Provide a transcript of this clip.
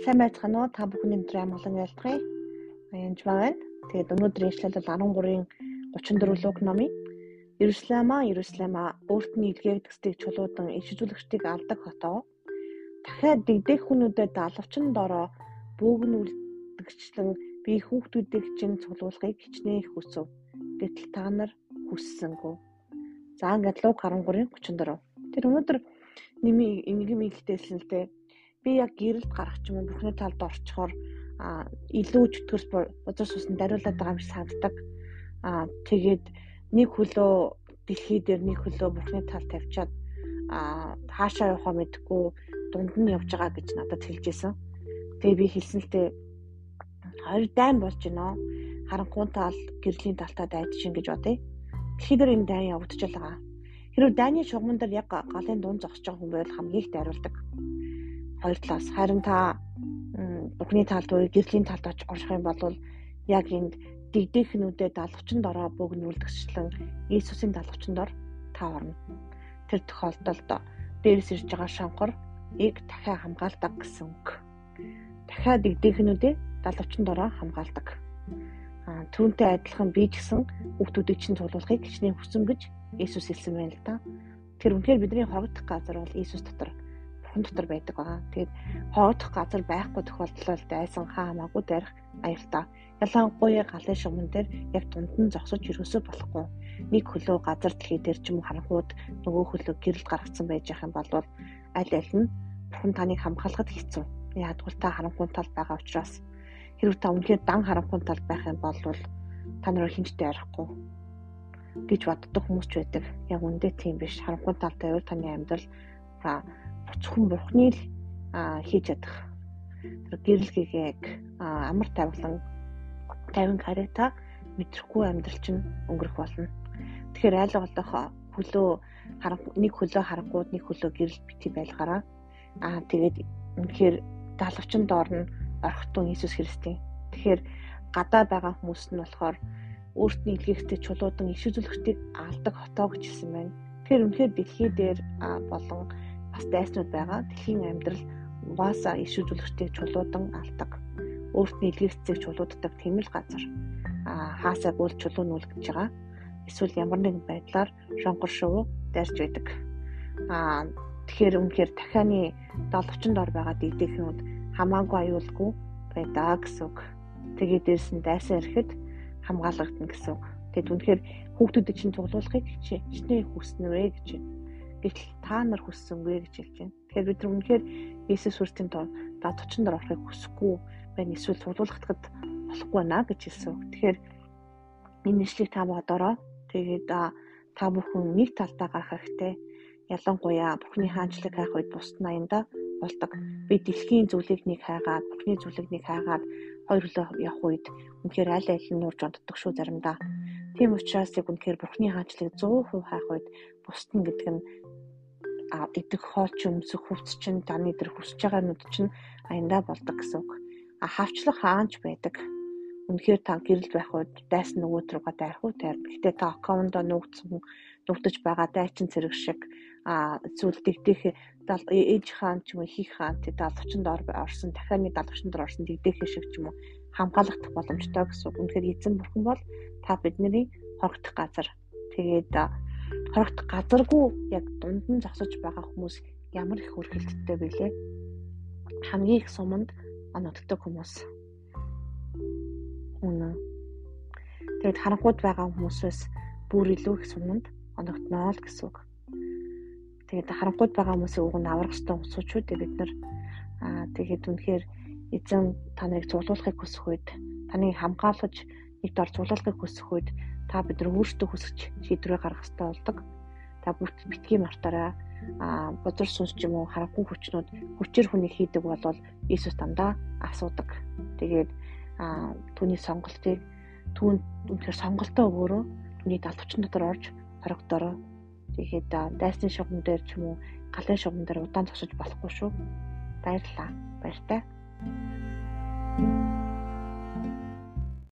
Сайн байцгаана уу? Та бүхний өдрийн амгалан ялдгая. Янж байна. Тэгээд өнөөдөр ишлэл бол 13-ын 34 луг номын Иерусалима, Иерусалима өөрт нь илгээгдэхстийг чулуудан ишжүүлэгчдийг алдаг хотоо. Дахиад дэгдэх хүнүүдэд алавчин дороо бөөгн үлдгчлэн би хүүхдүүдийг чинь цуглуулахыг хичнээн их хүсв. Гэтэл та нар хүссэнгүй. За ингээд луг 13-ын 34. Тэр өнөөдөр нэмий ингэм ихтэйсэн л дээ би яг гэрэлд гарах ч юм уу бүхний талд орчхоор илүү чөтгөрс бузар суусны дариулаад байгаа юм шиг санагддаг. А тэгээд нэг хөлөө дэлхий дээр нэг хөлөө бүхний талд тавьчаад а хаашаа явахаа мэдгүй дунд нь явж байгаа гэж надад хэлжсэн. Тэгээ би хэлсэнтэй хоёр дайн болж байна. Харанхуй тал гэрлийн талтаа дайдаж ингэж бодъё. Дэлхий дээр энэ дайн явагдаж байгаа. Хэрвээ дайны шугамн дээр яг галын дунд зогсож байгаа хүн байвал хамгийн их дайруулдаг хоёр талаас харин та бүхний талд гэрлийн талд орох юм бол яг энд дэгдэхнүүдэд далавчин дороо бөгнүүлдэгчлэн Иесусийн далавчин дор та орно. Тэр тохиолдолд дээрс ирж байгаа шанхар ийг дахиад хамгаалдаг гэсэн үг. Дахиад дэгдэхнүүдээ далавчин дороо хамгаалдаг. А түүнтэй адилхан би ч гэсэн хүүхдүүдийг чинь цуглуулахыг хичнээн хүсэн гэж Иесус хэлсэн байна л да. Тэр үнэхээр бидний хорогдох газар бол Иесус дотор хүн дотор байдаг байгаа. Тэгээд хоодох газар байхгүй тохиолдолд дайсан хаа хамаагүй дайрах аюултай. Ялангуяа галын шугамн дээр яг дунд нь зогсож ерөөсөө болохгүй. Нэг хөлөө газар дэлхий дээр ч юм уу харанхууд нөгөө хөлөө гэрэлд гаргацсан байж байгаа юм бол аль аль нь бурхан таныг хамгаалахад хэцүү. Ягдвал та харанхуун тал байгаа учраас хэрвээ та үнэхээр дан харанхуун тал байх юм бол та нарыг хинжтэй ярихгүй гэж боддог хүмүүс ч байдаг. Яг үндэ тийм биш. Харанхуй тал тавиул таны амьдрал буцхан бурхны л хийж чадах тэр гэрэл гэгээг амар тавилан 50 карета мэдрэхгүй амьдрал чинь өнгөрөх болно. Тэгэхээр айл голдох хөлөө харанхуй нэг хөлөө харанхууд нэг хөлөө гэрэл бити байлгаараа аа тэгээд үнэхээр далавчин доор нь орхитун Иесус Христийн. Тэгэхээр гадаа байгаа хүмүүс нь болохоор өөртний илгээхтэй чулуудан иш үзүүлэгчдийг алдаг хотоо гэж хэлсэн байна. Тэгэхээр үнэхээр дэлхий дээр болон бас дайснууд байгаа. Дэлхийн амьдрал угаасаа иш үзүүлэгчдийг чулуудан алдаг. Өөртний илгээцгийг чулууддаг тийм л газар. Аа хаасаа бүр чулуунуул гэж байгаа. Эсвэл ямар нэгэн байдлаар шонгор шувуу дайрч байдаг. Аа тэгэхээр үнэхээр дахианы 70 дор байгаа дийдэхнүүд хамаагүй аюулгүй байдаа гэсэн үг. Тэгээд дээрс нь дайсан ирэхэд хамгаалагдана гэсэн үг. Тэгэд үнэхээр хүүхдүүдэд чинь цуглуулахыг хичнээн хүснэ гэж байна Гэтэл та нар хүссэнгүй гэж хэлж байна. Тэгэхээр бид нар үнэхээр Иесус Христийн тоо да 40 дор орохыг хүсэхгүй байна. Эсвэл цуглуулгахдад болохгүй наа гэж хэлсэн. Тэгэхээр энэ нэшлийг та бодороо. Тэгээд та бүхэн нэг талдаа гарах хэрэгтэй. Ялангуяа Бурхны хаанчлаг хайх үед бусд наянда болдог. Би дэлхийн зүйлийг нэг хайгаад, Бурхны зүйлийг нэг хайгаад хоёр хөлөө явах үед үнэхээр аль аль нь нурж онддог шүү заримдаа. Тийм учраас яг үнэхээр Бурхны хаанчлыг 100% хайх үед бусд нь гэдэг нь идэх хооч өмсөх хөвц чинь таны тэр хүсэж байгаа нүд чинь аяндаа болдог гэсэн үг. А хавчлах хаанч байдаг. Үнэхээр та гэрэл байх үед дайсан нөгөөд рүүгээ дайрах уу тайр. Гэтэ та аккаунтоо нүгдсэн нүгдэж байгаа дайчин цэрэг шиг а зүйл дэгдэх ээж хаан ч юм уу хийх хаан тэ 40 дор орсон 70 дор орсон дэгдэх шиг ч юм уу хамгаалагдах боломжтой гэсэн үг. Үнэхээр эзэн бурхан бол та бидний хорогдох газар. Тэгээд хорогт газаргүй яг дунд нь зогсож байгаа хүмүүс ямар их үргэлттэй бэлээ. Хамгийн их суманд оногддог хүмүүс. Үнэ. Тэгэд харанхууд байгаа хүмүүсээс бүр илүү их суманд оногдноо л гэсэн үг. Тэгээд харанхууд байгаа хүмүүсийг уг нь аврах ёстой хүмүүсүүд бид нар аа тэгээд үнэхээр эзэн таныг цуглуулахыг хүсэх үед таныг хамгаалж нэг дор цуглуулахыг хүсэх үед та бид нар өөрсдөө хүсэж шийдвэрээ гаргах хэрэгтэй болдог. Та бүгд битгий мартаараа а бузар сүнс ч юм уу харанхуй хүчнүүд хүчээр хүнийг хийдэг бол Иесус дандаа асуудаг. Тэгээд а түүний сонголтыг түүн үнэхээр сонголтоо өгөөрөө түүний далавчин дотор орж хорогдороо. Тэгээд дайсны шугам дээр ч юм уу галын шугам дээр удаан зогсож болохгүй шүү. Баярлалаа. Баяртай.